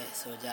ဲဆိုကြ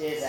ရှေ့ဆ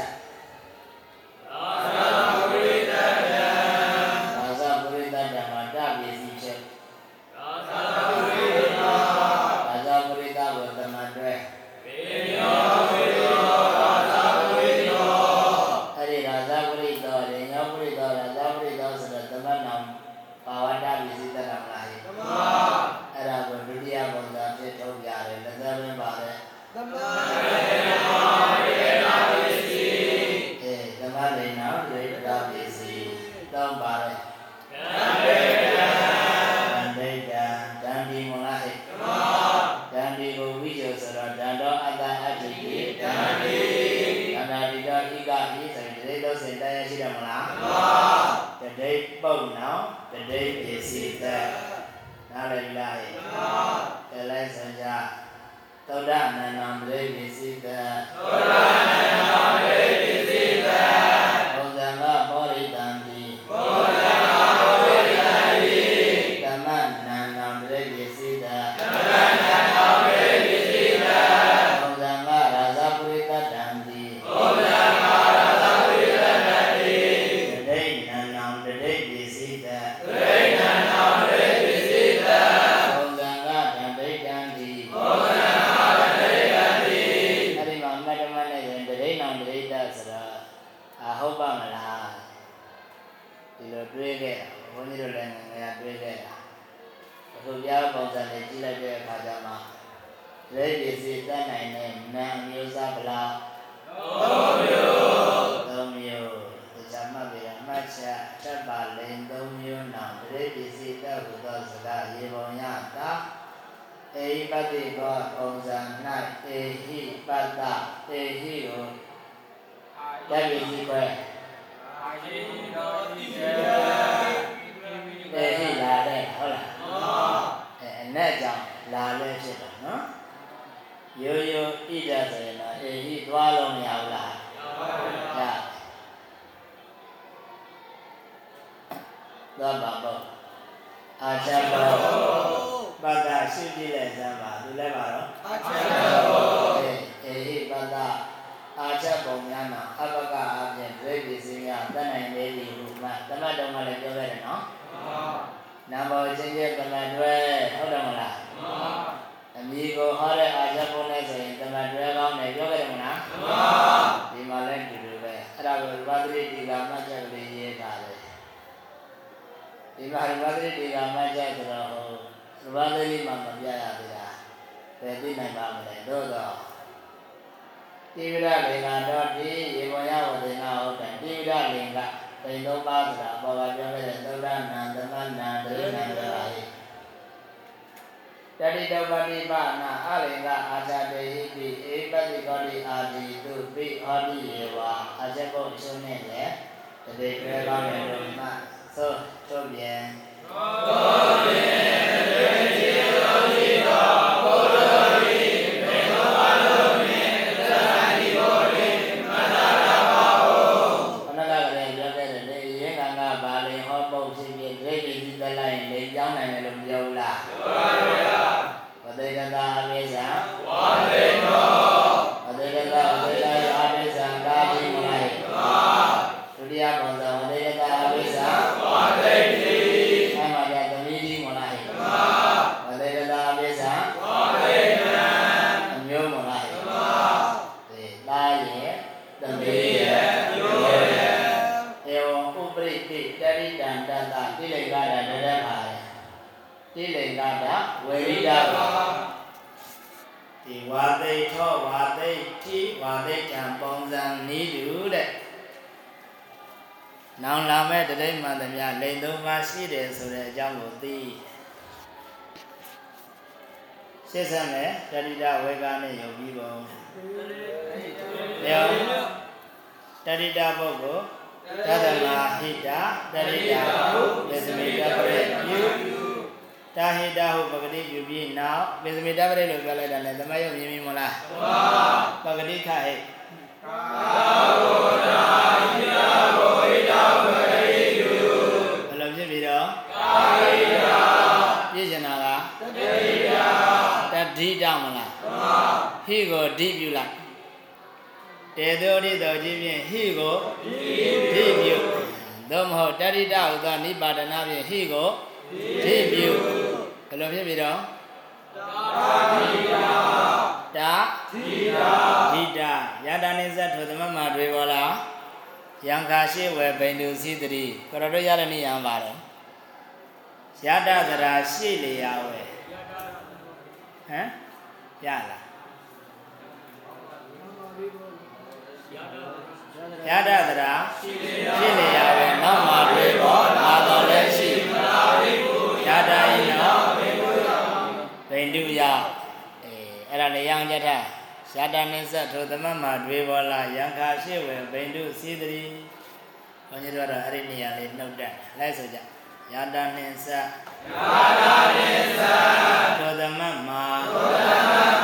လေကတာဝေရိတပါဒီဝါသိထောဝါသိတိဝါသိတံပုံစံနည်းတူတဲ့နောင်လာမဲ့တတိမှန်သမျှလိန်သုံးပါးရှိတယ်ဆိုတဲ့အကြောင်းကိုသိရှင်းစမ်းမယ်တတိတဝေကနဲ့ယုံပြီးပုံယောတတိတပုဂ္ဂိုလ်တသမာဟိတတတိတပုပစ္စမိတပရိပြု တာဟိတဟုပဂတိပြုပြီးနောက်ပစ္စမိတပရိလို့ပြောလိုက်တာနဲ့သမယုံမြင်မြင်မလားမှန်ပါပဂတိခဟိဘယ်လိုဖြစ်ပြီးတော့ပြည့်ကျင်တာကတတိတမလားဟိကိုဓိပြုလိုက်တေသောရိတောကြီးဖြင့်ဟိကိုဓိပြုသို့မဟုတ်တတိတဟုသောနိပါဒနာဖြင့်ဟိကို ဓိပြုဘယ်လိုဖြစ်ပြီးတော့တာဓိတာဓိတာယတာနိစ္စထိုသမမတွေပေါ်လားယံခါရှိဝေဘိန္ဒုစီတတိကရတို့ရတဲ့နေရံပါတယ်ယတသရာရှိလျာဝေဟမ်ရလားယတသရာရှိလျာဝေနောက် ဘိန္ဒုယအေးအဲ့ဒါလေရံကြတဲ့ယတနိစ္စထိုသမမတွေပေါ်လာယံခါရှိဝေဘိန္ဒုစီတတိဘုန်းကြီးတို့ကတော့အဲ့ဒီနေရာလေးနှုတ်တက်လိုက်ဆိုကြယတနိစ္စသောသမမာသောသမမာ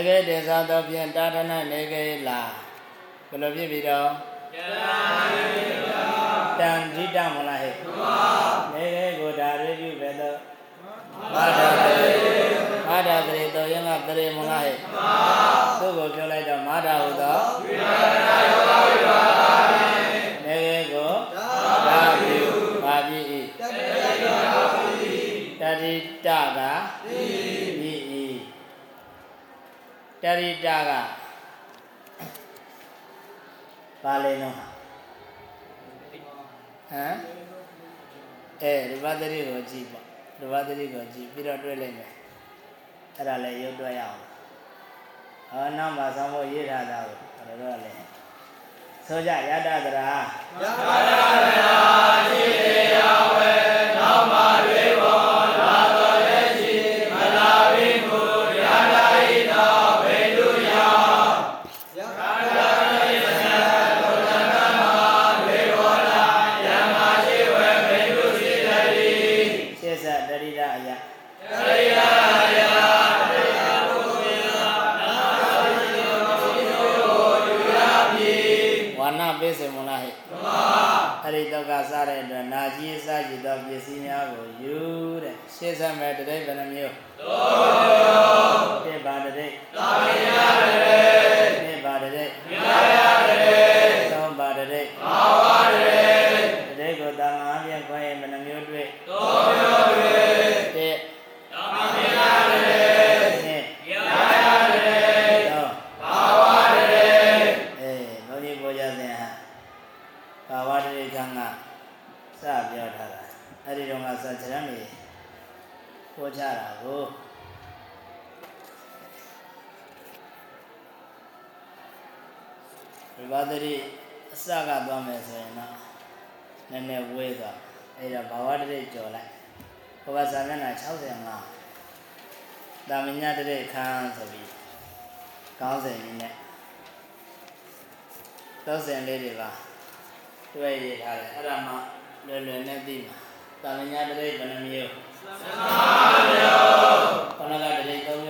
နေကေတေသာသောဖြင့်တာထနာနေကေလာဘယ်လိုဖြစ်ပြီးတော့တန်ဒိတမလားဟဲ့နေကေကိုဒါရေပြုပဲတော့မာဒတရေမာဒတရေတော့ရင်ကတရေမလားဟဲ့သူ့ကိုပြောလိုက်တော့မာဒဟုသောနေ တရိတာကပါလေနော်ဟမ်အဲရဘသတိကိုကြည့်ပေါ့ရဘသတိကိုကြည့်ပြီးတော့တွေ့လိုက်မယ်အဲ့ဒါလည်းရုပ်တွေ့ရအောင်ဟောနောက်မှာဆောင်းဖို့ရေးထားတာကိုတော်တော်လည်းဆိုကြယတတရာရှေ့ တဲ့အတွက်နာကြီးစားကြည့်သောပစ္စည်းများကိုယူတဲ့ရှေ့ဆက်မဲ့တတိပ္ပဏမျိုးသုံးမျိုးပါတတိသာမညတတိနှစ်ပါတတိမြာယတတိသုံးပါတတိမာဝတတိတတိကိုတာမန်အပြင်ခွဲရင်ဘယ်နှမျိုးတွေ့သုံးမျိုးတွေ့တစ်သာမညတတိနှစ်မြာယတတိသုံးမာဝတတိအေးဘုန်းကြီးပေါ်ကြစဉ်ဟာဘာဝတရိကံက စပြောထားတာအဲ့ဒီတော့ကစချရံနေပို့ချတာကိုဒီဘာတရိအစကသွားမယ်ဆိုရင်တော့နည်းနည်းဝေးသွားအဲ့ဒါဘာဝတရိကြော်လိုက်ဘုရားစာမျက်နှာ65တာမညတရိခန်းဆိုပြီးကောင်းစဉ်ကြီးနဲ့သောစဉ်လေးတွေပါတွေ့ရထားတယ်အဲ့ဒါမှမ လွယ်လွယ်နဲ့သိမှာသာလညာတရိပ်ဘယ်နှမျိုး15မျိုးဘဏ္ဍာတရိပ်3မျိုး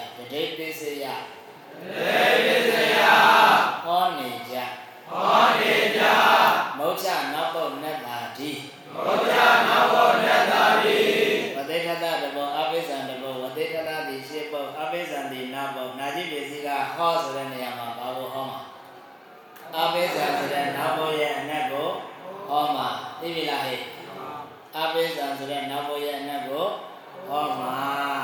က်စကြတတိပစ္စယတေပစ္စယဟောနေကြဟောနေကြမௌချနောက်ပုတ်နတ်တာဒီဘုရားနဘောနတ္တာတိဝတိထတတဘောအပိစ္ဆံတဘောဝတိထတတိရှင်းပုတ်အပိစ္ဆံတိနာပုတ်နာကြည့်ပစ္စည်းကဟောဆိုတဲ့နေရာမှာဘာလို့ဟောမှာအပိစ္ဆံဆိုတဲ့နာပုတ်ရဲ့အနက်ကိုဟောမှာသိပြီလားဟဲ့အပိစ္ဆံဆိုတဲ့နာပုတ်ရဲ့အနက်ကိုဟောမှာ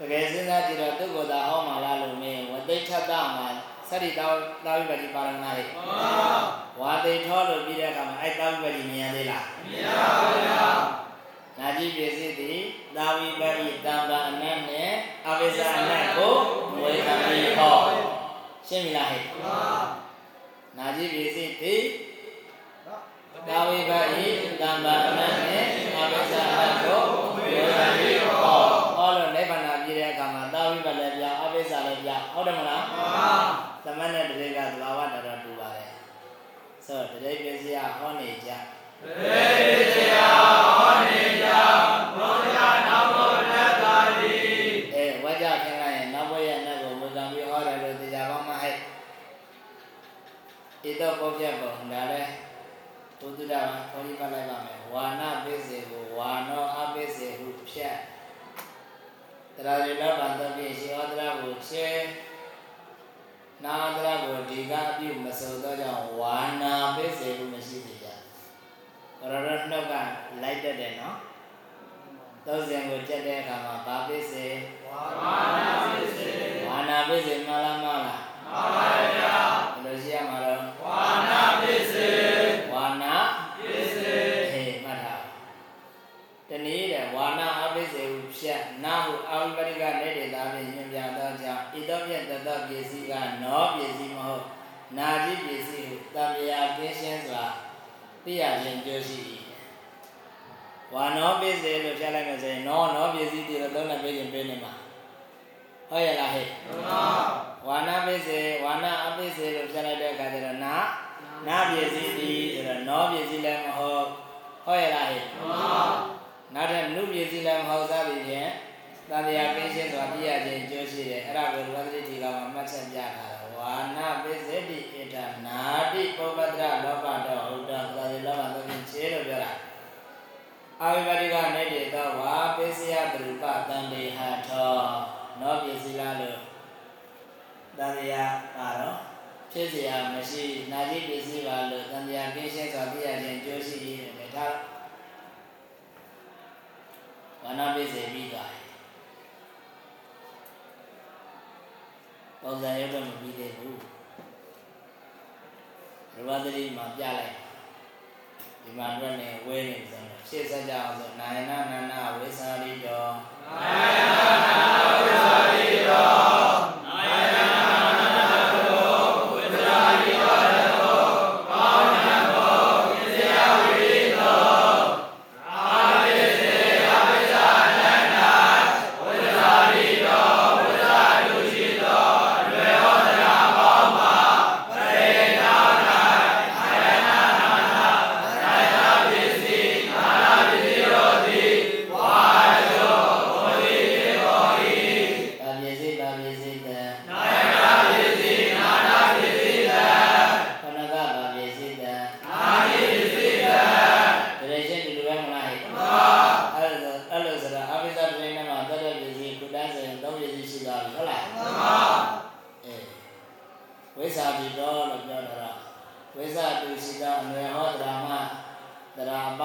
တကယ်စဉ်းစားကြည့်တော့သူ့ကိုယ်သာဟောမှာလားလို့မင်းဝတိထတမှာစရိတောတာဝိပတိပါရဏာဟဲ့ဟောဝါတိထောလို့ပြီးတဲ့အခါမှာအဲ့တာဝိပတိမြင်ရသေးလားမြတ်ပါဗျာနာကြည့်ပစ္စည်းသည်သာဝိပတိတံပါအနတ်နဲ့အပိစ္ဆာအနတ်ကိုမွေကံပြီးဟောရှင်းပြီလားဟဲ့ဟောနာကြည့်ပစ္စည်းသည်သာဝိပတိတံပါအနတ်နဲ့အပိစ္ဆာအနတ်ကိုမွေကံပြီး ဟုတ်တယ်မလားဟောသမဏေတရေကသဘာဝတော်တော်တူပါတယ်ဆိုတော့တရေပစ္စည်းကဟောနေကြတေပစ္စယဟောနေကြဘုရားနဘောနတ္တာတိအဲဝါကြခင်လိုက်ရင်နောက်ဘဝရဲ့အနတ်ကိုဝေကံပြီးဟောတယ်လို့တရားကောင်းမှဟဲ့ဣတောပုပ္ပယပုံဒါလဲဘုဒ္ဓတာခေါ်ဒီပါလိုက်ပါမယ်ဝါနပိစေကိုဝါနောအပိစေဟုဖြတ်တရားရလဘန္တပိရှိဟောတရားကိုချဲ နာတရားကိုဒီကအပြုမစုံတော့ကြောင့်ဝါနာပိစေဟုမရှိသေးကြဘရရနှုတ်ကလိုက်တတ်တယ်နော်သုံးစဉ်ကိုကြက်တဲ့အခါမှာဘာပိစေဝါနာပစ္စယဝါနာပိစေမလားမလားမှန်ပါဗျာဘယ်လိုရှိရမှာတော့ဝါနာပစ္စယဝါနာပစ္စယဟေးမှတ်ထားတနည်းတဲ့ဝါနာအပိစေဟုဖြတ်နာဟုအာဝိပရိကနေတေသာဖြင့်ညွှ နောပစ္စည်းမဟုတ်နာจิပစ္စည်းဟုတံမြာကင်းရှင်းစွာသိရခြင်းကြိုးရှိ၏ဝါနောပစ္စည်းလို့ဖြတ်လိုက်မယ်ဆိုရင်နောနောပစ္စည်းတည်းတော့သုံးနဲ့ပြေးခြင်းပြေးနေမှာဟုတ်ရဲ့လားဟဲ့မှန်ပါဝါနာပိစေဝါနာအပိစေလို့ပြလိုက်တဲ့အခါကျတော့နာနာပစ္စည်းဒီဆိုတော့နောပစ္စည်းလည်းမဟုတ်ဟုတ်ရဲ့လားဟဲ့မှန်ပါနောက်ထပ်နုပစ္စည်းလည်းမဟုတ်သားပြီးဖြင့်တန်တရားကင်းရှင်းစွာပြည့်ရခြင်းကျိုးရှိတယ်အဲ့ဒါကိုဝသတိဒီကမှာမှတ်ချက်ပြထားတယ် ဝါနာပိစေတိဣဒနာတိပုပ္ပတ္တလောကတော်ဟုတ်တော်သာဒီလောကသုံးဖြင့်ခြေလို့ပြောတာအာဝိပတိကနေတေသောဝါပိစယတရူပတန်တေဟထောနောပစ္စည်းလားလို့ တန်တရားကတော့ဖြစ်เสียမရှိနာတိပစ္စည်းပါလို့တန်တရားကင်းရှင်းစွာသိရခြင်းကြိုးရှိရတဲ့ဒါဝဏပိစေပြီးသွား ပုံစံရုပ်တော့မပြီးသေးဘူးရဝသတိမှာပြလိုက်ဒီမှာအတွက်နဲ့ဝဲနေဆိုတော့ရှေ့ဆက်ကြအောင်ဆိုနာယနာနန္နာဝိသရိတောနာယနာနာ ဒ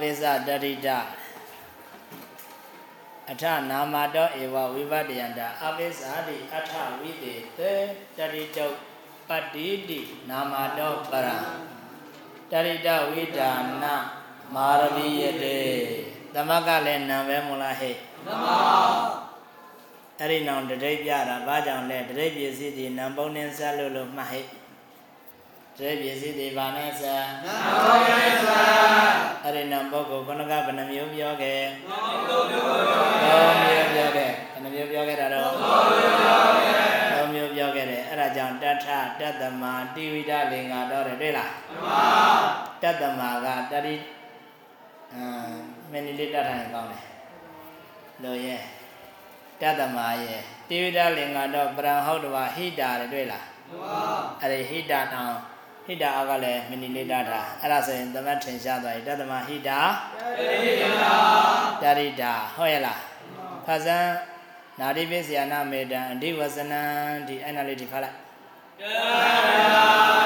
အဘိဇတရိတအထနာမတောဧဝဝိပတ္တယန္တာအဘိဇာတိအထဝိတေသေတရိတုပတ္တိတိနာမတောပရံတရိတဝိဒါနမာရမိယတေသမကလည်းနံပဲမလားဟဲ့သမအဲ့ဒီနောင်တတိပြတာဘာကြောင့်လဲတတိပစ္စည်းဒီနံပုံနဲ့ဆက်လို့လို့မှတ်ဟဲ့ တတိပစ္စည်းဒီဘာနဲ့ဆက်နံပုံနဲ့ဆက်အဲ့ဒီနံပုဂ္ဂိုလ်ခဏကဘယ်နှမျိုးပြောခဲ့နံပုဂ္ဂိုလ်သုံးမျိုးပြောခဲ့ဘယ်နှမျိုးပြောခဲ့တာတော့သုံးမျိုးပြောခဲ့တယ်အဲ့ဒါကြောင့်တထတတ္တမတိဝိဒလင်္ကာတော့တယ်တွေ့လားမှန်ပါတတ္တမကတတိအမ်မင်းလေးတတ်ထိုင်ကောင်းတယ်လို့ရဲ့တတ္တမရဲ့တိဝိဒလင်္ကာတော့ပရံဟုတ်တော်ဟိတာတယ်တွေ့လားမှန်ပါအဲ့ဒီဟိတာတောင် ဟိတာအောက်ကလည်းမီနီလေးတတ်တာအဲ့ဒါဆိုရင်သမတ်ထင်ရှားသွားပြီတတ္တမဟိတာတရိတာတရိတာဟုတ်ရဲ့လားဖဇံနာရိပိစယနာမေတံအဓိဝဇနံဒီအဲ့နာလေးဒီဖတ်လိုက်ကြ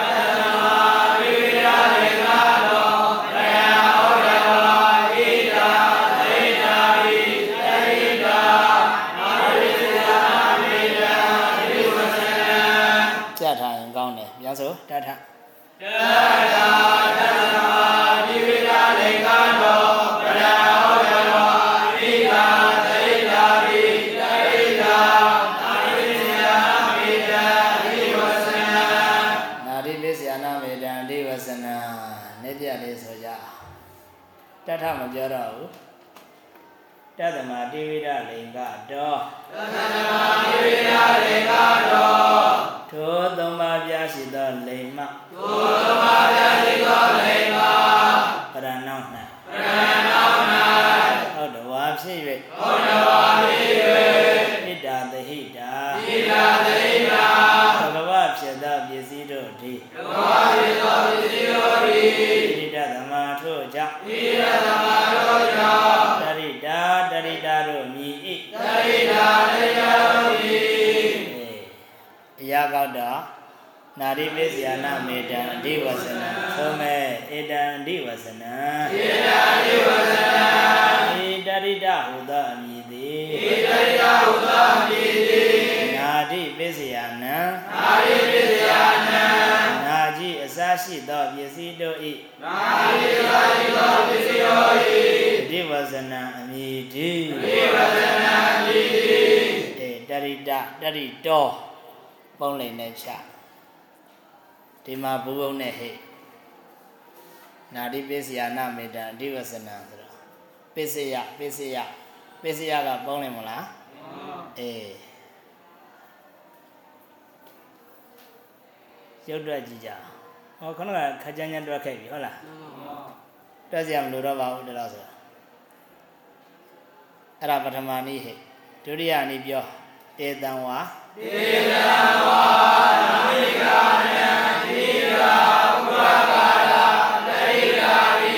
တတ်ထမပြောတော့ဘူးတတ္တမတိဝိဒလိင်္ဂတောတတ္တမတိဝိဒလိင်္ဂတောထိုသုံးပါးပြရှိသောလိမ္မထိုသုံးပါးပြရှိသောလိမ္မပရဏော၌ပရဏော၌ဟုတ်တော်ဝါဖြစ်၍ဟုတ်တော်ဝါဖြစ်၍ဣဒ္ဓသဟိတာဣဒ္ဓသဟိတာဘဂဝဖြစ်သောပစ္စည်းတို့သည်ဘဂဝဖြစ်သောပစ္စည်းတို့သည်ဣဒ္ဓသမထို့ကြောင့် ဣဒ္ဓသမထို့ကြောင့်တရိတာတရိတာတို့မြည်၏တရိတာတရိတာတို့မြည်အရာကောက်တော့နာရိပိစယနာမေတံအဓိဝဇနံသုံးမဲ့ဧတံအဓိဝဇနံဧတံအဓိဝဇနံဧတရိတဟုသောအမည်သည်ဧတရိတဟုသောအမည်သည်နာတိပိစယနာနာတိပိစယနာနာကြီးအစ ရှိသောပစ္စည်းတို့၏နာကြီးအစရှိသောပစ္စည်းတို့၏အဓိဝဇနံအမည်သည်အဓိဝဇနံအမည်သည်ဧတရိတတရိတောပုံလိန်နဲ့ချဒီမှာဘူဘုံနဲ့ဟိနာတိပစ္စယနာမေတ္တာအဓိဝဆနာဆိုတော့ပစ္စယပစ္စယပစ္စယကပုံလိန်မလားအေးရုပ်တွက်ကြည့်ကြ ဟောခဏကခကြမ်းကြမ်းတွက်ခဲ့ပြီဟုတ်လားတွက်စရာမလိုတော့ပါဘူးတလားဆိုတော့အဲ့ဒါပထမနည်းဟိဒုတိယနည်းပြောတေတံဝါတေတံဝါနာမိကနံတိရာဥပကာရတရိရာဝိ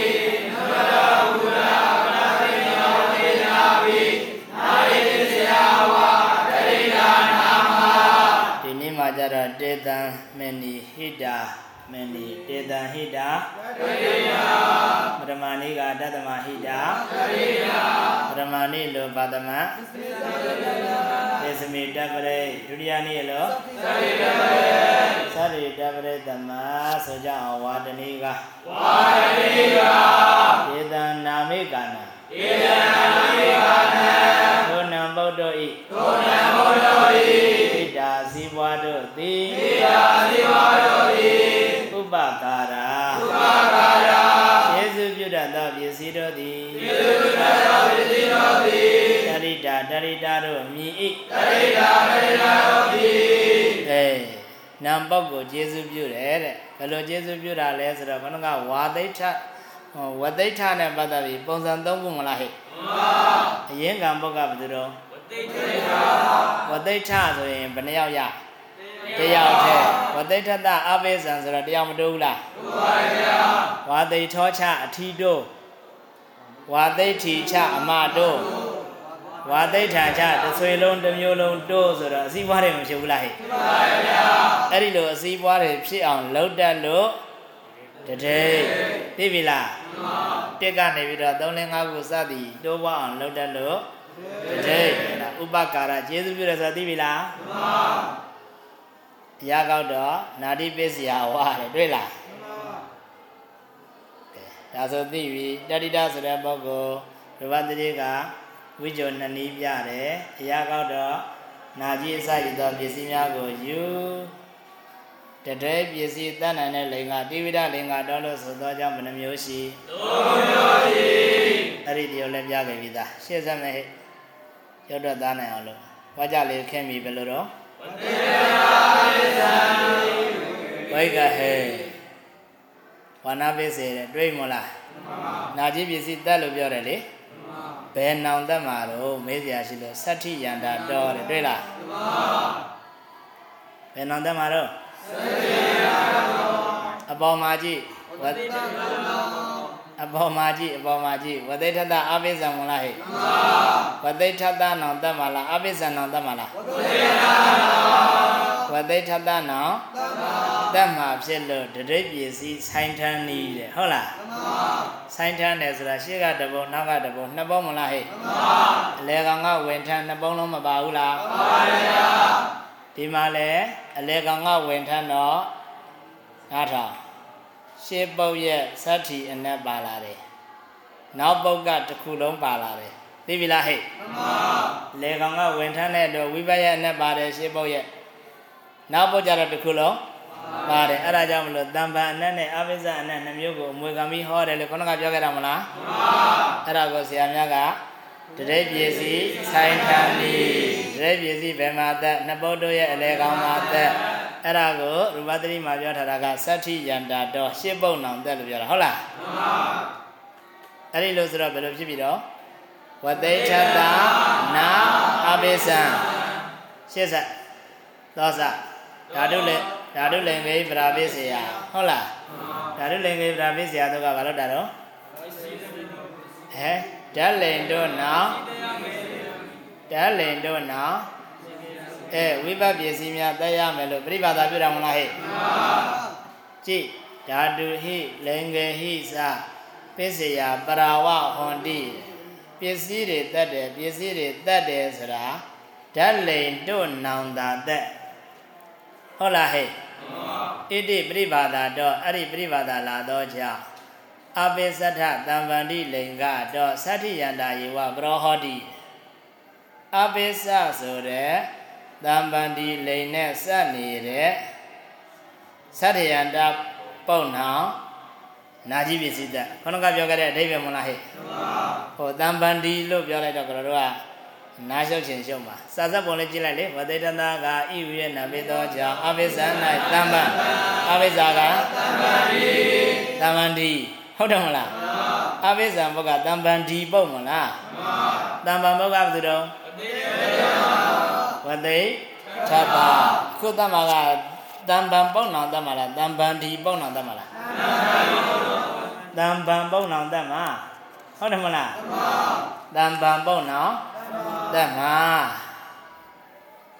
နမရဥပရာပနာပိယောတေနာဝိနာရိတ္တယဝါတရိရာနာမဒီနေ့မှာကြတော့တေတံမေနီဟိတာ မေနီတေတံဟိတာတရိယာပရမဏိကတတ္တမဟိတာတရိယာပရမဏိလောပါတမသေသမိတပရိဒုတိယနေ့လောသရိတပရိသရိတပရိတမဆိုကြအောင်ဝါဒနိကဝါဒနိကဧတံနာမိကနာဧတံနာမိကနာသောနံဗုဒ္ဓဤသောနံဗုဒ္ဓဤဣဒာစီဘွားတို့သည်ဣဒာစီဘွားတို့သည်ဥ ပကာရာဥပကာရာယေရှုပြုတတ်သောပစ္စည်းတို့သည်ယေရှုပြုတတ်သောပစ္စည်းတို့သည်တရိတာတရိတာတို့မြည်၏တရိတာတရိတာတို့သည်အဲနံပုဂ္ဂိုလ်ယေရှုပြုတယ်တဲ့ဘယ်လိုယေရှုပြုတာလဲဆိုတော့ခဏကဝါသိဋ္ဌဟောဝသိဋ္ဌနဲ့ပတ်သက်ပြီးပုံစံသုံးခုမလားဟဲ့မှန်ပါအရင်ကံပုဂ္ဂဘယ်သူတော့ဝသိဋ္ဌဝသိဋ္ဌဆိုရင်ဘယ်နှယောက်ရ တယောက်တည်းဝသိဋ္ဌတအဘိဇံဆိုတော့တယောက်မတိုးဘူးလားတိုးပါဗျာဝါသိဋ္ဌောချအထီတို့ဝါသိဋ္ဌိချအမတို့ဝဝါသိဋ္ဌာချတစ်ဆွေလုံးတစ်မျိုးလုံးတိုးဆိုတော့အစည်းပွားတွေမဖြစ်ဘူးလားဟဲ့မှန်ပါဗျာအဲ့ဒီလိုအစည်းပွားတွေဖြစ်အောင်လှုပ်တတ်လို့တတိသိပြီလားမှန်ပါတက်ကနေပြီးတော့3လ5ခုစသည်တိုးပွားအောင်လှုပ်တတ်လို့တတိဒါဥပကာရကျေစုပြုရဆိုသိပြီလားမှန်ပါ တရားကောက်တော့နာတိပစ္စယဝါတယ်တွေ့လားဒါဆိုသိပြီတတိတဆိုတဲ့ပုဂ္ဂိုလ်ရဝတ္တိကဝိဇ္ဇောနှစ်နည်းပြတယ်တရားကောက်တော့နာကြီးအစရသောပစ္စည်းများကိုယူတတဲပစ္စည်းတတ်နိုင်တဲ့လိင်္ဂတိဝိဒလိင်္ဂတော်လို့ဆိုသောကြောင့်ဘယ်နှမျိုးရှိသုံးမျိုးရှိအဲ့ဒီတရားလည်းပြခဲ့ပြီသားရှေ့ဆက်မဲ့ရုပ်တော့သားနိုင်အောင်လို့ဝါကြလေးခင်းပြီဘယ်လိုတော့ဝတ္တေရာပိသံ ဝိကဟေဝနာပိစေတဲ့တွေးမလားနာကြီးပစ္စည်းတတ်လို့ပြောတယ်လေဘယ်နောင်တတ်မှာတော့မေးစရာရှိလို့သတ္ထိယန္တာတော်တယ်တွေ့လားဘယ်နောင်တတ်မှာတော့အပေါ်မှာကြည့်ဝတ္အပေါ်မှာကြည့်အပေါ်မှာကြည့်ဝသိထတအပိစ္ဆံမလားဟဲ့ဝသိထတနောင်တတ်မှာလားအပိစ္ဆံနောင်တတ်မှာလားဝသိထတနောင် တတ်မှာဖြစ်လို့တရိပ်ပစ္စည်းဆိုင်ထန်းနေတယ်ဟုတ်လားဆိုင်ထန်းတယ်ဆိုတာရှေ့ကတပုံနောက်ကတပုံနှစ်ပုံမလားဟဲ့အလဲကောင်ကဝင်ထန်းနှစ်ပုံလုံးမပါဘူးလားပါပါဗျာဒီမှာလဲအလဲကောင်ကဝင်ထန်းတော့နားထောင်ရှေးပုတ်ရဲ့သတ္တိအနက်ပါလာတယ်နောက်ပုတ်ကတစ်ခုလုံးပါလာတယ်သိပြီလားဟဲ့မှန်ပါလေကောင်ကဝင်ထမ်းတဲ့အတွက်ဝိပယအနက်ပါတယ်ရှေးပုတ်ရဲ့ နောက်ပုတ်ကြတော့တစ်ခုလုံးပါတယ်အဲ့ဒါကြောင့်မလို့တံပံအနက်နဲ့အဘိဇ္ဇအနက်နှမျိုးကိုအမွေခံပြီးဟောတယ်လို့ခေါင်းကပြောခဲ့တာမလားမှန်ပါအဲ့ဒါကိုဆရာများကတရေပစ္စည်းဆိုင်ထန်ဒီတရေပစ္စည်းဘယ်မှာသက်နှစ်ပုတ်တို့ရဲ့အလေကောင်မှာသက်အဲ့ဒါကိုရူပသတိမှာပြောထားတာကသတ္ထိယန္တာတော့ရှစ်ပုတ်နောင်သက်လို့ပြောတာဟုတ်လားမှန်ပါအဲ့ဒီလို့ဆိုတော့ဘယ်လိုဖြစ်ပြီတော့ဝသိထတာနာအပိသံရှစ်ဆက်သောစ ဓာတုလေဓာတုလင်္ကေပရာပိစေယဟုတ်လားဓာတုလင်္ကေပရာပိစေယတို့ကဘာလို့တာတော့ဟဲဓာတ်လင်တို့နောင်ဓာတ်လင်တို့နောင်အဲဝိပပစ္စည်းများတတ်ရမယ်လို့ပြိပါဒပြုတာမလားဟဲ့ကြည့်ဓာတုဟိလင်္ကေဟိစပစ္စယပရာဝဟွန်တိပစ္စည်းတွေတတ်တယ်ပစ္စည်းတွေတတ်တယ်ဆိုတာဓာတ်လိန်တို့နောင်တာတက် ဟုတ်လားဟဲ့ဣတိပရိပါဒတော့အဲ့ဒီပရိပါဒလာတော့ကြောင့်အပိသတ္ထတံဗန္တိလိင်္ကတော့သတ္ထိယန္တာယေဝပရောဟောတိအပိသဆိုတဲ့တံပန္တိလိန်နဲ့စက်နေတဲ့သတ္ထယန္တာပုံနောင်နာကြီးပစ္စည်းတက်ခொနကပြောခဲ့တဲ့အဓိပ္ပာယ်မလားဟဲ့ဟိုတံပန္တိလို့ပြောလိုက်တော့ကျွန်တော်တို့က နာရှုပ်ခြင်းရှုပ်မှာစာစပ်ပုံလေးကြည့်လိုက်လေဝတိတနာကဣဝိရဏပိသောကြောင့်အဘိဇ္ဇ၌တမ္ပံအဘိဇ္ဇာကတမ္ပန္တိတမ္ပန္တိဟုတ်တယ်မလားအဘိဇံဘုကတံပံဒီပုတ်မလားတံပံဘုကဘယ်သူတော့ဝတိသတ္တခုတမကတံပံပုတ်နောင်တတ်မလားတံပံဒီပုတ်နောင်တတ်မလားတံပံပုတ်နောင်တတ်မှာဟုတ်တယ်မလားတံပံပုတ်နောင် တတ်မှာ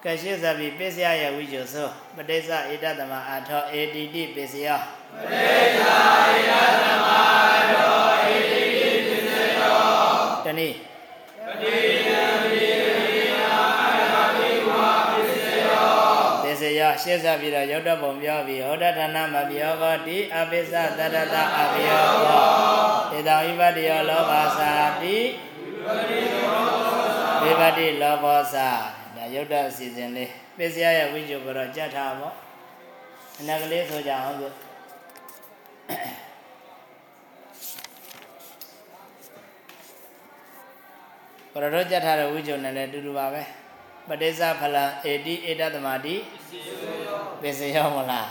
ကရှိသဗ္ဗိပစ္စယယဝိဇ္ဇောသောပဋိစ္စဧတသမအာထောအေတိတိပစ္စယောပဋိစ္စဧတသမအာထောအေတိတိပစ္စယောတနည်းပဋိယံပိရိယာအရဟိဝပစ္စယောပစ္စယောရှင်းစပြီးတော့ရုပ်တပုံပြောပြီးဟောတဌာနမပြောကောတိအပိစ္စတတတအပယောကောဧတံဝိပတ္တယောလောဘာသာတိဝိပတ္တိလောဘောသာရုပ်တအစီအစဉ်လေးပစ္စယရဲ့ဝိဇ္ဇုကတော့ကြက်ထားပေါ့အနက်ကလေးဆိုကြအောင်ဆိုပရတော့ကြက်ထားတဲ့ဝိဇ္ဇုနဲ့လည်းအတူတူပါပဲပဋိစ္စဖလံအေတိဧတသမတိပစ္စယောမလား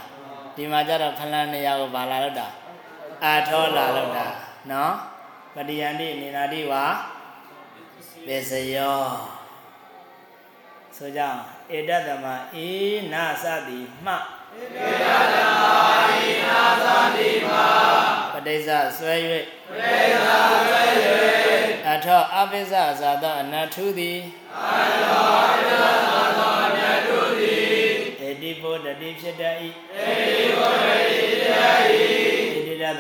ဒီမှာကြတော့ဖလံနေရာကိုဘာလာလို့တာအာထောလာလို့တာနော်ပတိယန္တိနေနာတိဝါ ပစ္စယောဆိုကြအောင်ဧတသမဧနာသတိမှဧတသမဧနာသတိမှပဋိစ္စဆွဲ၍ပဋိစ္စဆွဲ၍ထောအပိစ္ဆဇာသောအနတ္ထုသည်အတိပုတ္တိဖြစ်တတ်၏အတိပုတ္တိဖြစ်တတ်၏ဣတိရ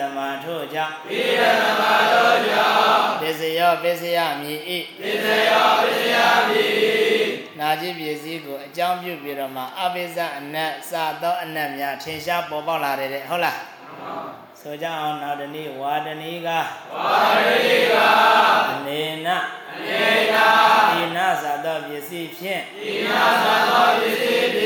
သမထို့ကြောင့်ဣတိရသမထို့ကြောင့်ပစ္စယောပစ္စယမြည်၏ပစ္စယောပစ္စယမြည်နာจิပစ္စည်းကိုအကြောင်းပြုပြီးတော့မှအပိစ္ဆအနတ်စသောအနတ်များထင်ရှားပေါ်ပေါက်လာတယ်တဲ့ဟုတ်လားဆိုကြအောင်နောက်တနည်းဝါဒနီကဝါဒနီကအနေနအနေနာဒီနာသသောပစ္စည်းဖြင့်ဒီနာသသောပစ္စည်းဖြင့်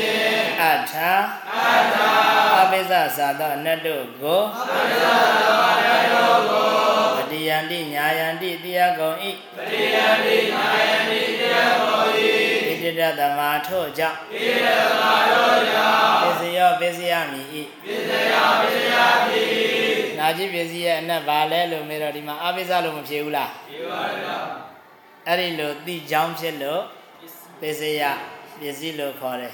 အထာအထာအပိစ္ဆသာသောအနတ်တို့ကိုအပိစ္ဆသာသောအနတ်တို့ကိုပတိယန္တိညာယန္တိတရားကုန်၏ပတိယန္တိညာယန္တိတရားကုန်၏ဣတိရတမထို့ကြောင့်ဣတိရတမထို့ကြောင့်ပစ္စယောပစ္စယမိ၏ပစ္စယောပစ္စယမိနာจิပစ္စည်းရဲ့အနတ်ဘာလဲလို့မေးတော့ဒီမှာအပိစ္ဆလို့မဖြေဘူးလားဖြေပါဗျာအဲ့ဒီလိုသိကြောင်းဖြစ်လို့ပစ္စယပစ္စည်းလို့ခေါ်တယ်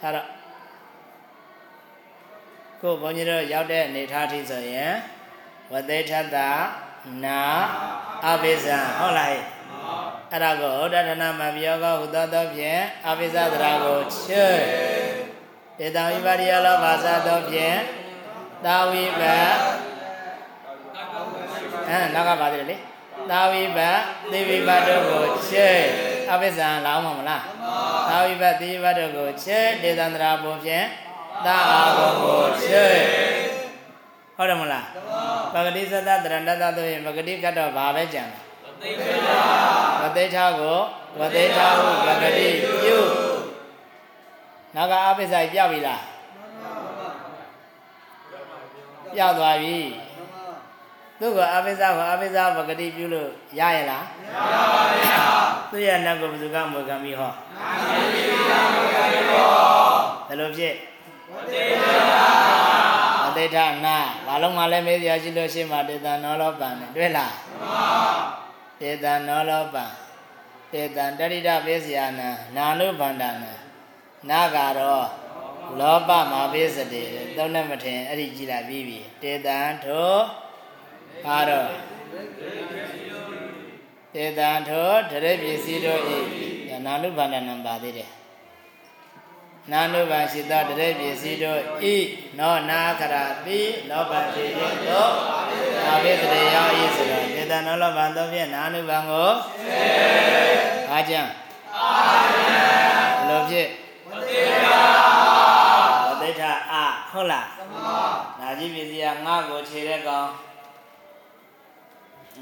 ထားတော့ကိုဘုန်းကြီးတို့ရောက်တဲ့အနေထားထိဆိုရင်ဝသေထတနာအပိစ္ဆဟုတ်လားဟဲ့အဲ့ဒါကိုဩဒဒနာမပြောကဟုသောသောဖြင့်အပိစ္ဆသရာကိုချွတ်ဧတံဝိပါရိယလောဘာသာသောဖြင့်သာဝိပအဲနောက်ကပါတယ်လေသာဝိပသေဝိပတို့ကိုချွတ်အပိစ္ဆလောင်းမှာမလား သာဝိပသေဝိပတို့ကိုချွတ်ဒေသန္တရာဘုံဖြင့်သာအာဘုံကိုချွတ်ဟုတ်တယ်မလားပဂတိသတ္တတရဏတ္တတို့ရင်ပဂတိကတော့ဘာပဲကြံတယ်ဝသိထာကိုဝသိထာဟုပဂတိပြုနောက်ကအာပိစ္ဆာပြပြီလားပြသွားပြီ သူကအာပိစ္ဆာကိုအာပိစ္ဆာပဂတိပြုလို့ရရဲ့လားမရပါဘူးဗျာသူရဲ့နတ်ကိုဘယ်သူကမွေခံပြီးဟောမှန်ပါဗျာမွေခံပြီးဟောဘယ်လိုဖြစ်ဝသိထာဝသိထာနာဘာလုံးမှလည်းမေးစရာရှိလို့ရှိမှတေတံနောလောပံနဲ့တွေ့လားမှန်ပါတေတံနောလောပံတေတံတရိဒပိစယနာနာနုဗန္ဒနာနာကတော့လောဘမှာပိစတိသုံးနဲ့မထင်အဲ့ဒီကြည်လာပြီးပြီတေတံထို ဘာတော့တေတံထိုတရိပစ္စည်းတို့ဤနာနုဗန္ဒနာပါသေးတယ်နာနုဘာရှိသောတရေပစ္စည်းတို့ဤနောနာခရတိလောဘတိတိတို့အာဘိသရေယောဤဆိုတော့တေတနောလောဘံတို့ဖြင့်နာနုဘံကိုအားကြံအားကြံဘလို့ဖြစ်ဝတိတာဝတိတာအာဟုတ်လားသမနာကြီးပစ္စည်းကငါ့ကိုခြေတဲ့ကောင်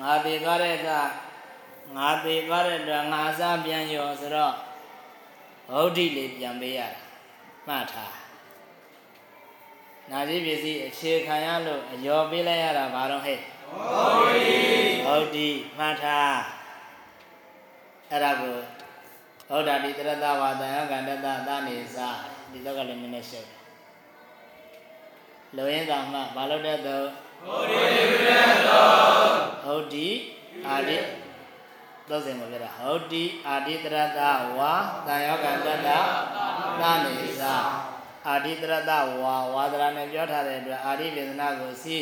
ငါတည်သွားတဲ့အခါငါတည်သွားတဲ့အတွက်ငါအစားပြန်ရောဆိုတော့ဗုဒ္ဓိလေးပြန်ပေးရတာမှတ်ထားနာကြီးပစ္စည်းအခြေခံရလို့အယောပေးလိုက်ရတာဘာတော့ဟဲ့ဟုတ်ပြီဟုတ်ပြီမှတ်ထားအဲ့ဒါကိုဟောတာဒီတရတဝါဒံကန္တတသနေစာဒီတော့ကလည်းနည်းနည်းရှုပ်လောရင်းသာမှဘာလို့တဲ့တော့ဟုတ်ပြီပြတဲ့တော့ ဟုတ်ဒီအာဒီသောစဉ်ကိုပြတာဟုတ်ဒီအာဒီတရတဝါတန်ယောကန္တတနာနေစာအာဒီတရတဝါဝါဒရာနဲ့ပြောထားတဲ့အတွက်အာဒီဝေဒနာကိုစီ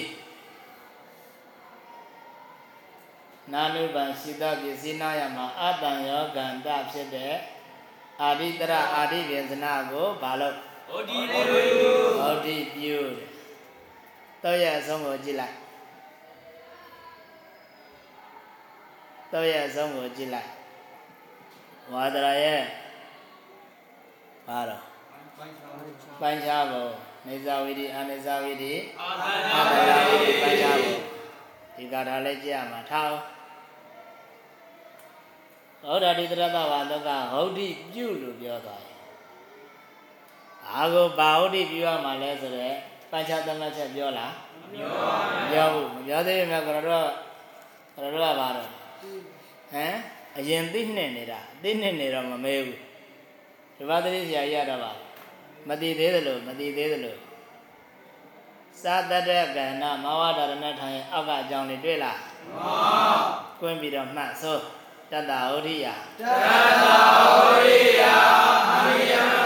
နာနုပံရှိတပစ္စည်းနာယမှာအတန်ယောကန္တဖြစ်တဲ့အာဒီတရအာဒီဝေဒနာကိုဘာလို့ဟုတ်ဒီပြုဟုတ်ဒီပြုတော့ရဲ့အဆုံးကိုကြည့်လိုက် တော့ရဲ့အဆုံးကိုကြည့်လိုက်ဝါဒရာရဲ့ဘာတော့ပိုင်းခြားဖို့နေဇဝိတိအာနေဇဝိတိအာသနာဝိတိပိုင်းခြားဖို့ဒီကာထာလည်းကြည့်ရမှာထားအောင်ဟောဓာတိတရတဝါလောကဟောဒိပြုလို့ပြောသွားတယ်အာကိုဘာဟောဒိပြုရမှာလဲဆိုတော့ပိုင်းခြားသမတ်ချက်ပြောလားမပြောပါဘူးပြောဘူးမပြောသေးရင်ကတော့ကတော့ကတော့ကဘာတော့ ဟမ်အရင်သိနှစ်နေတာသိနှစ်နေတော့မမဲဘူးဒီပါတိဆရာကြီးရတော့ပါမတည်သေးသလိုမတည်သေးသလိုသာတတကဏမဝဒရဏထိုင်အောက်ကအကြောင်းလေးတွေ့လားမှန်ကွင်းပြီးတော့မှတ်ဆိုတတ္တဟောရိယတတ္တဟောရိယအမိယ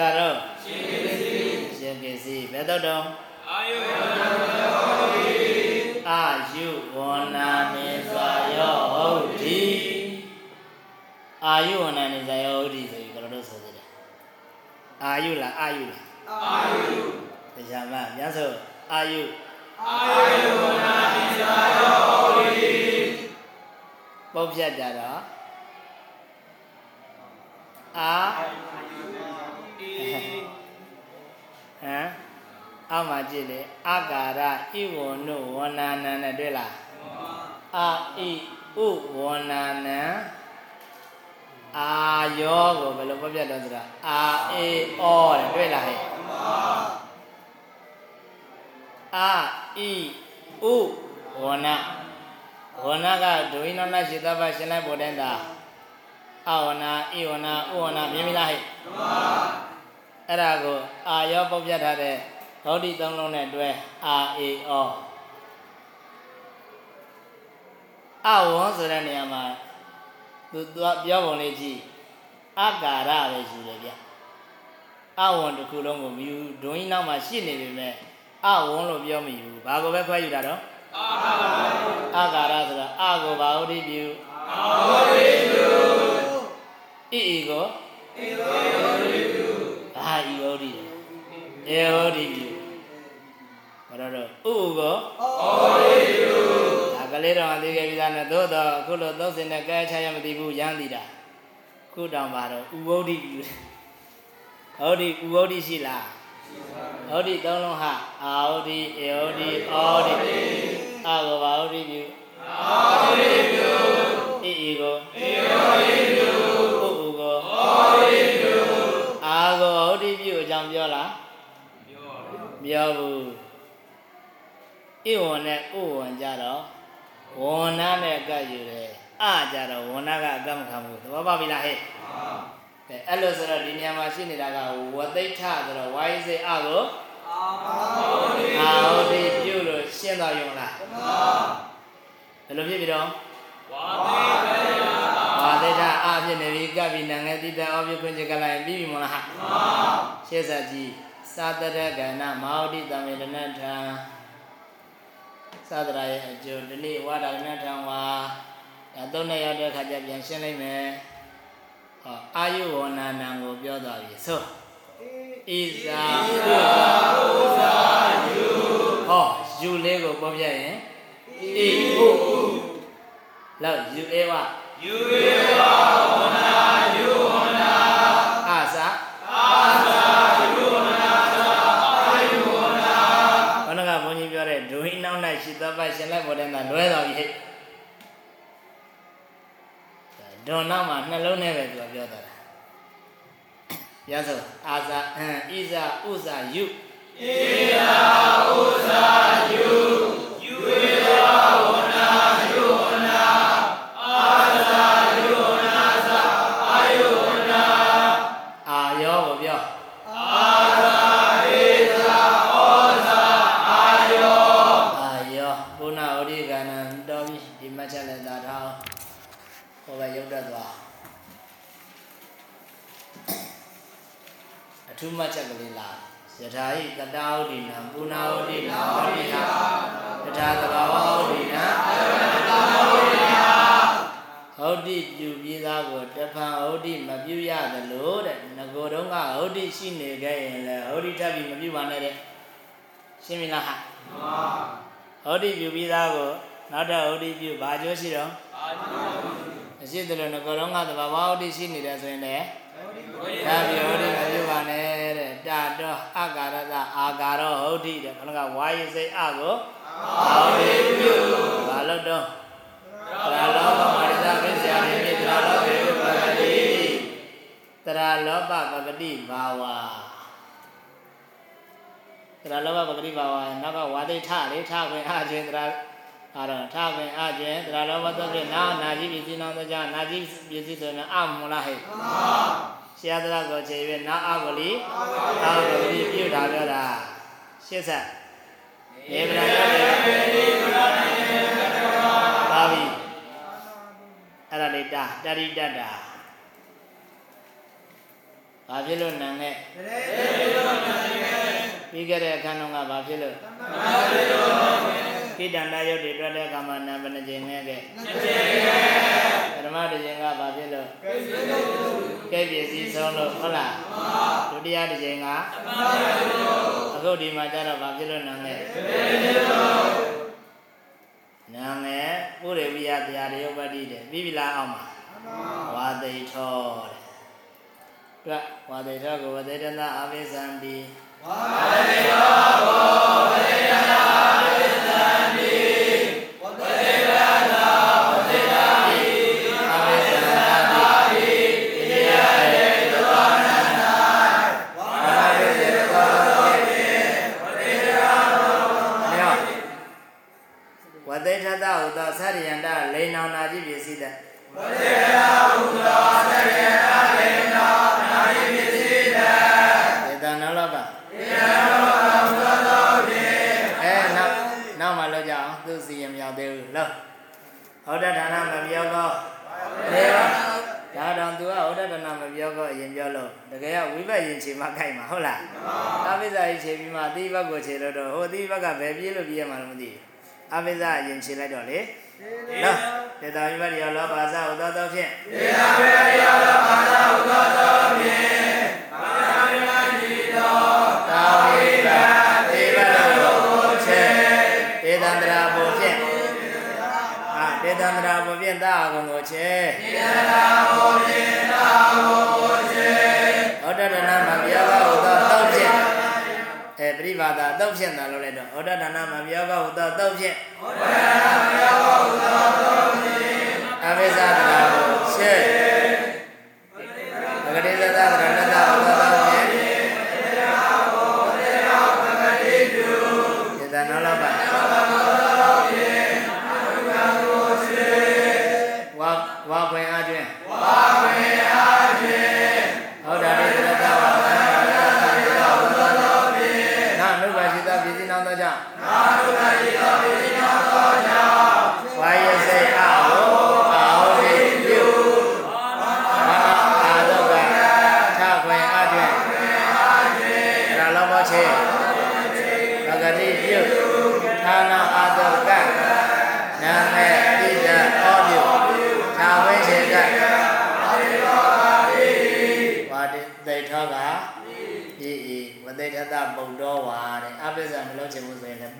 ဘယ်သူဆိုရတော့အရှင်ကေစီဘယ်တော့တော့အာယုဝနာနေဇာယောဟုတ်ဒီအာယုဝနာနေဇာယောဟုတ်ဒီဆိုပြီးကျွန်တော်တို့ဆိုသေးတယ်အာယုလားအာယုလားအာယုတရားမညဆိုအာယုပုတ်ပြတ်ကြတော့အာ ဟမ်အောက်မှာကြည့်လေအကာရဣဝနုဝနာနံနဲ့တွေ့လားအာဣဥဝနာနံအာယောကိုဘယ်လိုပုတ်ပြတ်တော့ဆိုတာအာအေဩတဲ့တွေ့လားဟဲ့အာဣဥဝနာဝနာကဒွိနနာရှိသဗ္ဗရှင်လိုက်ပေါ်တဲ့တာအဝနာဣဝနာဥဝနာမြင်ပြီလားဟဲ့ အဲ့ဒါကိုအာယောပုတ်ပြတ်ထားတဲ့ဟောဒီသုံးလုံးနဲ့တွဲအာအေဩအဝံဆိုတဲ့နေရာမှာသူသူပြောပုံလေးကြည့်အကာရပဲယူတယ်ဗျအဝံတစ်ခုလုံးကိုမယူဒွိနောက်မှာရှိနေပြီမဲ့အဝံလို့ပြောမယူဘာကိုပဲခွဲယူတာတော့အာကာရဆိုတာအကိုဘာဟုတ်ဒီပြုအာဟုတ်ဒီပြုဣဣကိုဣဟုတ်ဒီပြု အာဣဟုတ်ဒီဧဟုတ်ဒီပြုဘာတော့တော့ဥဥကိုဟုတ်ဒီပြုဒါကလေးတော်အသေးခဲ့ပြီးသားနဲ့သို့တော့အခုလိုသုံးစင်နဲ့ကဲချရမသိဘူးရမ်းသိတာခုတောင်ပါတော့ဥဟုတ်ဒီပြုဟုတ်ဒီဥဟုတ်ဒီရှိလားဟောဒီသုံးလုံးဟာအာဟောဒီဧဟောဒီအောဒီအာကိုဘာဟောဒီပြုအာဟောဒီပြုဣဣကိုဣဟောဒီပြု င်းပြောလားပြောဘူးဣဝံနဲ့ဥဝံကြတော့ဝဏနာနဲ့ကပ်ယူတယ်အကြတော့ဝဏနာကအကမခံဘူးသဘောပေါက်ပြီလားဟဲ့အဲအဲ့လိုဆိုတော့ဒီနေရာမှာရှိနေတာကဝသိဋ္ဌဆိုတော့ဝိုင်းစေအကိုအာဟုတ်ဒီပြုလို့ရှင်းတော်ယုံလားဘယ်လိုဖြစ်ပြီတော့ဝါသိဋ္ဌ အဖြစ်နေပြီကပ်ပြီးနံငယ်တိတံအောပြခွင့်ချကလိုက်ပြီးပြီမလားဟာရှင်းစားကြည့်သာတရကဏမဟာဝတိတမေတနထံသာတရာရဲ့အကျိုးဒီနေ့ဝါဒရဏထံဝါဒါသုံးနဲ့ရောက်တဲ့အခါကျပြန်ရှင်းလိုက်မယ်ဟောအာယုဝနာနံကိုပြောသွားပြီဆိုဣဇာဥဇာဥဇာယုဟောယူလေးကိုပေါ်ပြရင်ဣဟုလောက်ယူအေဝ ယူအေဝဝနာယူဝနာအာဇာအာဇာယူဝနာသာအာယုဝနာဘုန်းကဘုန်းကြီးပြောတဲ့ဒုဟိနောက်၌ရှိသောပတ်ရှင်လိုက်ပေါ်တဲ့မှာလွဲတော်ပြီဟဲ့ဒွန်နောက်မှာနှလုံးနဲ့ပဲသူကပြောတာရသောအာဇာအံဣဇာဥဇာယုအာ မှတ်ချက်ကလေးလာယထာဟိတတာဝတိနံပုနာဝတိနံဝတိယတထာသဘာဝဝတိနံဟုတ်တိပြုပြီးသားကိုတဖန်ဟုတ်တိမပြုရသလိုတဲ့ငကိုတုံးကဟုတ်တိရှိနေခဲ့ရင်လည်းဟုတ်တိထပ်ပြီးမပြုပါနဲ့တဲ့ရှင်းပြီလားဟာဟုတ်တိပြုပြီးသားကိုနောက်တော့ဟုတ်တိပြုဘာကျိုးရှိတော့အရှိတယ်လို့ငကိုတုံးကသဘာဝဟုတ်တိရှိနေတယ်ဆိုရင်လည်း ဒါပြီးဟုတ်တိမပြုပါနဲ့တဲ့တာတောအကာရတအာကာရောဟုတ်တိတဲ့ခဏကဝါယိစိတ်အကိုအာဝေပြုဘာလို့တော့တရာလောဘမာရိသမစ္ဆာနိမိတရာလောဘေပဂတိတရာလောဘပဂတိဘာဝတရာလောဘပဂတိဘာဝနောက်ကဝါဒိဋ္ဌလေထခွင်အချင်းတရာ အာရထခွင်အချင်းတရာလောဘသဖြင့်နာနာကြီးပြည်စည်းနောင်တကြနာကြီးပြည်စည်းဆိုရင်အမလားဟဲ့ဆရာတရားကိုခြေ၍နာအဂလီအာဂလီပြုတာပြောတာရှစ်ဆက်နေဗလာရပါပြီအဲ့ဒါလေးတာတရိတတာဘာဖြစ်လို့နံနဲ့ပြီးခဲ့တဲ့အခန်းတော့ကဘာဖြစ်လို့ကိ တ္တန္တယုတ်တွေတွေ့တဲ့အခါမှာနာဘယ်နှကြိမ်နဲ့ကဲပထမတစ်ကြိမ်ကဘာဖြစ်လို့ကဲပြည့်စည်ဆုံးလို့ဟုတ်လားဒုတိယတစ်ကြိမ်ကအခုဒီမှာကျတော့ဘာဖြစ်လို့နာနဲ့နာငယ်ပုရိဝိယတရားတယုတ်ပတိတဲ့ပြီးပြီလားအောင်မှာဝါသိထောတဲ့တွေ့ဝါသိထောကိုဝသေတနာအပိသံတိအ ဟုသောသရိယန္တလိန်နောင်နာကြည့်ပစ္စည်းတဲ့ဒေသနာလောကဒေသနာလောကဘုရားတော်ဖြင့်အဲနောက်နောက်မှလောက်ကြအောင်သူစီရင်မြောက်သေးဘူးလို့ဟောတဒါနမပြောကောနေပါဒါတော့သူကဟောတဒါနမပြောကောအရင်ပြောလို့တကယ်ကဝိဘတ်ရင်ချိန်မှခိုက်မှာဟုတ်လားအပိစ္ဆာရင်ချိန်ပြီးမှအတိဘတ်ကိုချိန်လို့တော့ဟိုအတိဘတ်ကဘယ်ပြေးလို့ပြေးရမှာလည်းမသိဘူးအပိစ္ဆာရင်ချိန်လိုက်တော့လေ နော်ဒေတာဝိဘတ်ရောလောဘာသာဟောတော်တော်ဖြင့်သာဝိဘဒေဝလောချေဒေသန္တရာဘုဖြင့်အာဒေသန္တရာဘုဖြင့်သာအကုန်ကိုချေဒေသန္တရာဘုဖြင့်သာအကုန် ပရိပါဒတောက်ဖြင့်သာလို့လိုက်တော့ဟောတဒနာမပြောကဟုသောတောက်ဖြင့်ဟောတဒနာမပြောကဟုသောတောက်ဖြင့်အဝိဇ္ဇာတရာဘုချေဘဂတိသတ္တရဏ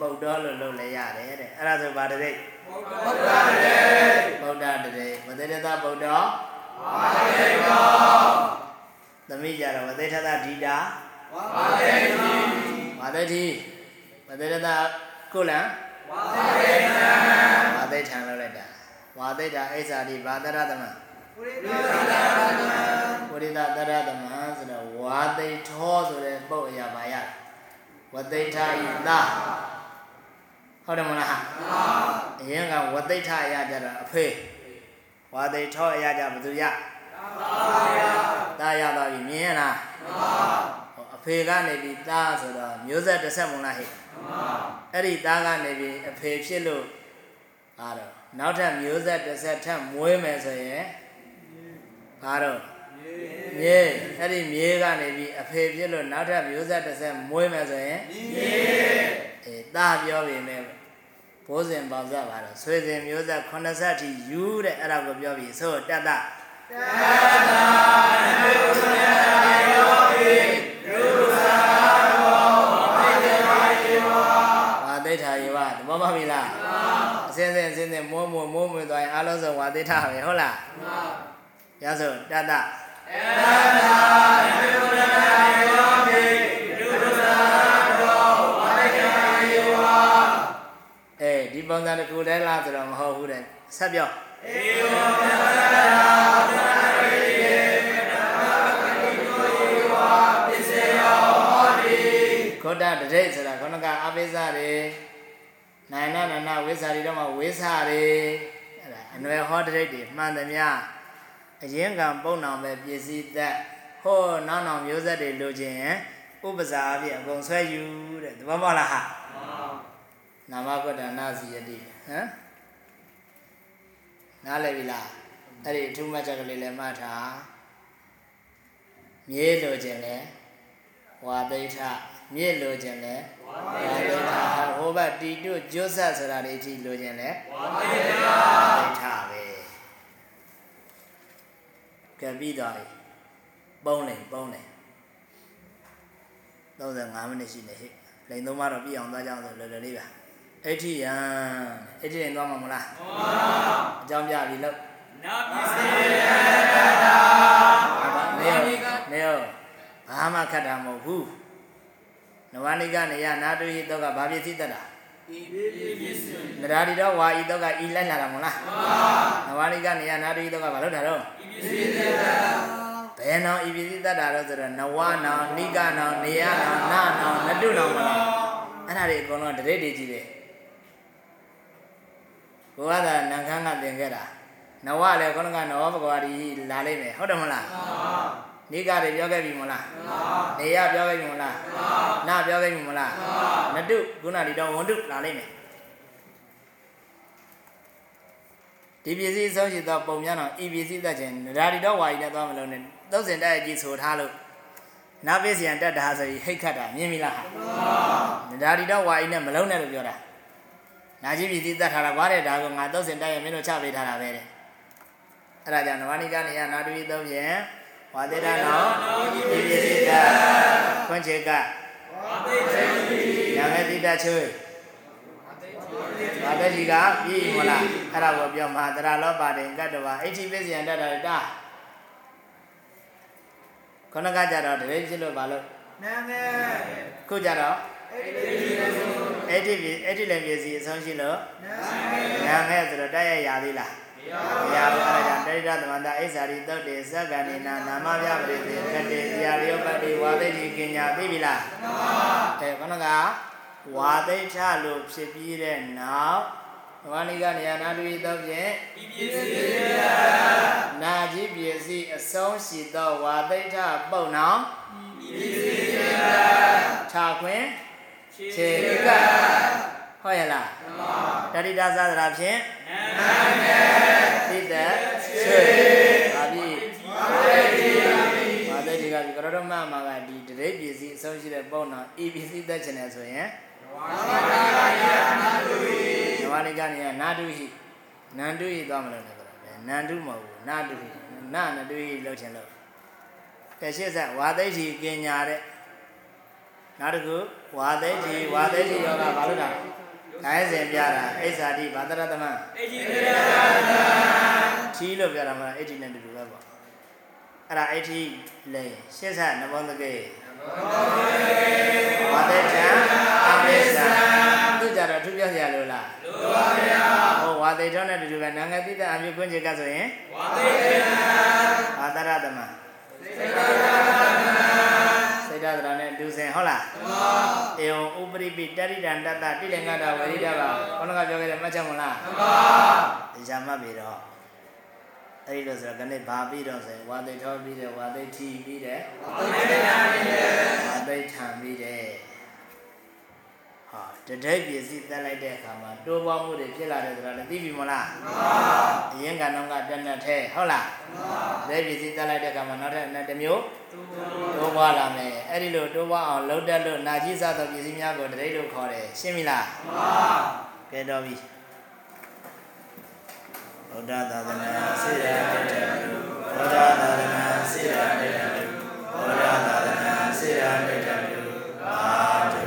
ပုတ်တော်လို့လုပ်လည်းရတယ်တဲ့အဲ့ဒါဆိုပါတဲ့ပုတ်တော်တဲ့ပုတ်တော်တဲ့ဝသိထတပုတ်တော်ဝါတိတော်သမီးကြတော့ဝသိထတဒီတာဝါတိဝါတိဝသေရတကုလံဝါသေထံဝါသေထံလို့လိုက်တာဝါသေတာအိစ္ဆာတိဘာတရသမံပုရိသတရသမံပုရိသတရသမံဆိုတော့ဝါသေထောဆိုတဲ့ပုတ်အရာပါရဝသေထာဤသာ ဟုတ်တယ်မလားဟာအရင်ကဝသေထာအရာကြတော့အဖေဝါသေထောအရာကြဘယ်သူရသာရပါပြီမြင်ရလားအဖေကနေပြီးသားဆိုတော့မျိုးဆက်တစ်ဆက်မလားဟဲ့အဲ့ဒီသားကနေပြီးအဖေဖြစ်လို့အားတော့နောက်ထပ်မျိုးဆက်တစ်ဆက်ထပ်မွေးမယ်ဆိုရင်ဘာတော့မြေအဲ့ဒီမြေကနေပြီးအဖေဖြစ်လို့နောက်ထပ်မျိုးဆက်တစ်ဆက်မွေးမယ်ဆိုရင်မြေအေးသားပြောပြီမဲ့ ဘိုးစဉ်ပေါဇက်ပါတော့ဆွေစဉ်မျိုးဆက်80ထိယူတဲ့အဲ့ဒါကိုပြောပြီးဆိုတတ်တာဝါသိထာယေဝသဘောပေါက်ပြီလားအစင်းစင်းအစင်းစင်းမိုးမိုးမိုးမွေသွားရင်အားလုံးစုံဝါသိထာပဲဟုတ်လားရဆိုတတ္တံတ စ်ခုတည်းလားဆိုတော့မဟုတ်ဘူးတဲ့ဆက်ပြောဧဝံမြတ်ဗလာသနာရိယေပစ္စယောဟောတိခောတတရိတ်ဆိုတာခொနကအပိစ္ဆတွေနာယနာနာနာဝိဇ္ဇာတွေတော့မှဝိဇ္ဇာတွေအဲ့ဒါအနွယ်ဟောတရိတ်တွေမှန်သမျှအရင်ကံပုံနောင်ပဲပစ္စည်းသက်ဟောနောက်နောက်မျိုးဆက်တွေလိုချင်ရင်ဥပဇာအဖြစ်အကုန်ဆွဲယူတဲ့သဘောပေါက်လားဟာ နာမကတ္တနာစီယတိဟမ်နားလည်ပြီလားအဲ့ဒီအထူးမှတ်ချက်ကလေးလည်းမှတ်ထားမြေလိုချင်လဲဝါသိဋ္ဌမြေလိုချင်လဲဝါသိဋ္ဌဟိုဘက်တီတုကျွတ်ဆက်ဆိုတာတွေအထိလိုချင်လဲဝါသိဋ္ဌသိဋ္ဌပဲကဲပြီးသွားပြီပုံးနေပုံးနေ35မိနစ်ရှိနေဟဲ့လိန်သုံးပါတော့ပြည့်အောင်သွားကြအောင်ဆိုလွယ်လွယ်လေးပါ အဋ္ဌိယံအဋ္ဌိရင်သွားမှာမလားမှန်ပါအကြောင်းပြပြီလို့နာပစ္စယေနေရောနေရောဘာမှခတ်တာမဟုတ်ဘူးနဝနိကနေယနာတုဟိတော့ကဘာပစ္စည်းတတ်တာဤပစ္စယနရာဒီတော့ဝါဤတော့ကဤလိုက်လာတာမဟုတ်လားနဝနိကနေယနာတုဟိတော့ကဘာလို့တာတော့ဤပစ္စယေတဘယ်နောင်ဤပစ္စည်းတတ်တာတော့ဆိုတော့နဝနောင်နိကနောင်နေယနောင်နာနောင်နတုနောင်မလားအဲ့ဒါတွေအကုန်လုံးတရိပ်တွေကြီးတယ် ကိုကသာနန်ခမ်းကသင်ခဲ့တာနဝလည်းခေါင်းကနဝဘဂဝါဒီလာလိမ့်မယ်ဟုတ်တယ်မလားနိကတွေပြောခဲ့ပြီမလားနေယပြောခဲ့ပြီမလားနာပြောခဲ့ပြီမလားနတုခုနဒီတော့ဝန္တုလာလိမ့်မယ်ဒီပစ္စည်းဆုံးရှိသောပုံများတော့ဤပစ္စည်းသက်ခြင်းဒါဒီတော့ဝါရီနဲ့သွားမလို့နဲ့သုံးစင်တိုက်ကြီးဆိုထားလို့နာပစ္စယံတက်တာဆိုရင်ဟိတ်ခတ်တာမြင်ပြီလားဟာဒါဒီတော့ဝါရီနဲ့မလုံးနဲ့လို့ပြောတာ နာကြီးပစ္စည်းသက်ထားတာကွာတဲ့ဒါကငါသုံးစင်တိုက်ရမင်းတို့ချပေးထားတာပဲတဲ့အဲ့ဒါကြောင့်နဝနိကနေယနာတုဤသုံးဖြင့်ဝါသေဒနောဤပစ္စည်းတခွင့်ချေကဝါတိတေတိညာမဲ့တိတချွေဘာပဲဒီကပြည်မလားအဲ့ဒါကိုပြောမှာတရာလောပါတင်ကတ္တဝအဋ္ဌိပစ္စယံတတ္တတာခொနကကြတော့တရေဖြစ်လို့ဘာလို့နာငယ်ခုကြတော့ဣတိယေသု အဋ္ဌိပအဋ္ဌိလည်းပစ္စည်းအဆုံးရှိလို့နာငယ်ညာမဲ့ဆိုတော့တိုက်ရရသေးလားမရဘူးအဲ့ဒါကြောင့်တိရသမန္တအိစ္ဆာရိသုတ်တေသက္ကဏိနာနာမပြပရိသေကတေတရားရယောပတိဝါသိတိကညာသိပြီလားအဲခொနကဝါသိဋ္ဌလို့ဖြစ်ပြီးတဲ့နောက်ဝါနိကနေယနာတုဤတော့ဖြင့်ဤပစ္စယေတနာကြီးပစ္စည်းအဆုံးရှိသောဝါသိဋ္ဌပုံနောင်ဤပစ္စယေတခြာခွင် ခြေကဟုတ်ရဲ့လားတတိတာသဒရာဖြင့်နာငယ်သိတဲ့ဆွေပါပြီဝါတိတေတိဝါသိဋ္ဌကဒီကရတော်မမှာကဒီတရိပ်ပစ္စည်းအဆုံးရှိတဲ့ပုံနောင်ဤပစ္စည်းသက်ချင်တယ်ဆိုရင်ဝါသာယာနာတုဟိနဝနိကနေယနာတုဟိနန္တုဟိသွားမလို့လည်းပြောတယ်နန္တုမဟုတ်ဘူးနာတုဟိနာနတုဟိလောက်ချင်လို့ကဲရှေ့ဆက်ဝါသိဋ္ဌိကညာတဲ့ နောက်တစ်ခုဝါသိဋ္ဌိဝါသိဋ္ဌိယောဂဘာလို့တာခိုင်းစဉ်ပြတာအိစ္ဆာတိဘာတရတမဣတိတေတထီလို့ပြတာမှာအိဋ္ဌိနဲ့တူတူပဲပေါ့အဲ့ဒါအိဋ္ဌိလေရှေ့ဆက်နဘောတကေဝါသိဋ္ဌံအမေဇံသူကြတော့သူပြောစရာလို့လားလိုပါဗျာဟောဝါသိထောနဲ့တူတူပဲနာငယ်တိတဲ့အမျိုးခွင့်ချေကဆိုရင်ဝါတိတေတဘာတရတမစေတသာစိတ်ဓာတ်နဲ့ဒု စင်ဟုတ်လားအေယံဥပရိပိတရိတံတတ္တတိလင်္ဂတာဝရိဒပါခေါင်းကပြောခဲ့တယ်မှတ်ချက်မလားပါဒီဇာမှတ်ပြီတော့အဲ့ဒီလို့ဆိုတော့ခဏဘာပြီးတော့ဆိုရင်ဝါသိထောပြီးတယ်ဝါသိထီပြီးတယ်ဝါတိတေတနိတေဝါသိထံပြီးတယ် ဟာတတိပစ္စည်းတက်လိုက်တဲ့အခါမှာတိုးပွားမှုတွေဖြစ်လာတယ်ဆိုတာလည်းသိပြီမလားအရင်ကနောက်ကတက်တက်ထဲဟုတ်လားတတိပစ္စည်းတက်လိုက်တဲ့အခါမှာနောက်ထပ်တစ်မျိုးတိုးပွားလာမယ်အဲ့ဒီလိုတိုးပွားအောင်လှုပ်တက်လို့နာကြီးစားသောပစ္စည်းများကိုတတိလို့ခေါ်တယ်ရှင်းပြီလားကဲတော့ပြီဘုရားသာသနာစေရတ္တတုဘုရားသာသနာစေရတ္တတုဘုရားသာသနာစေရတ္တတု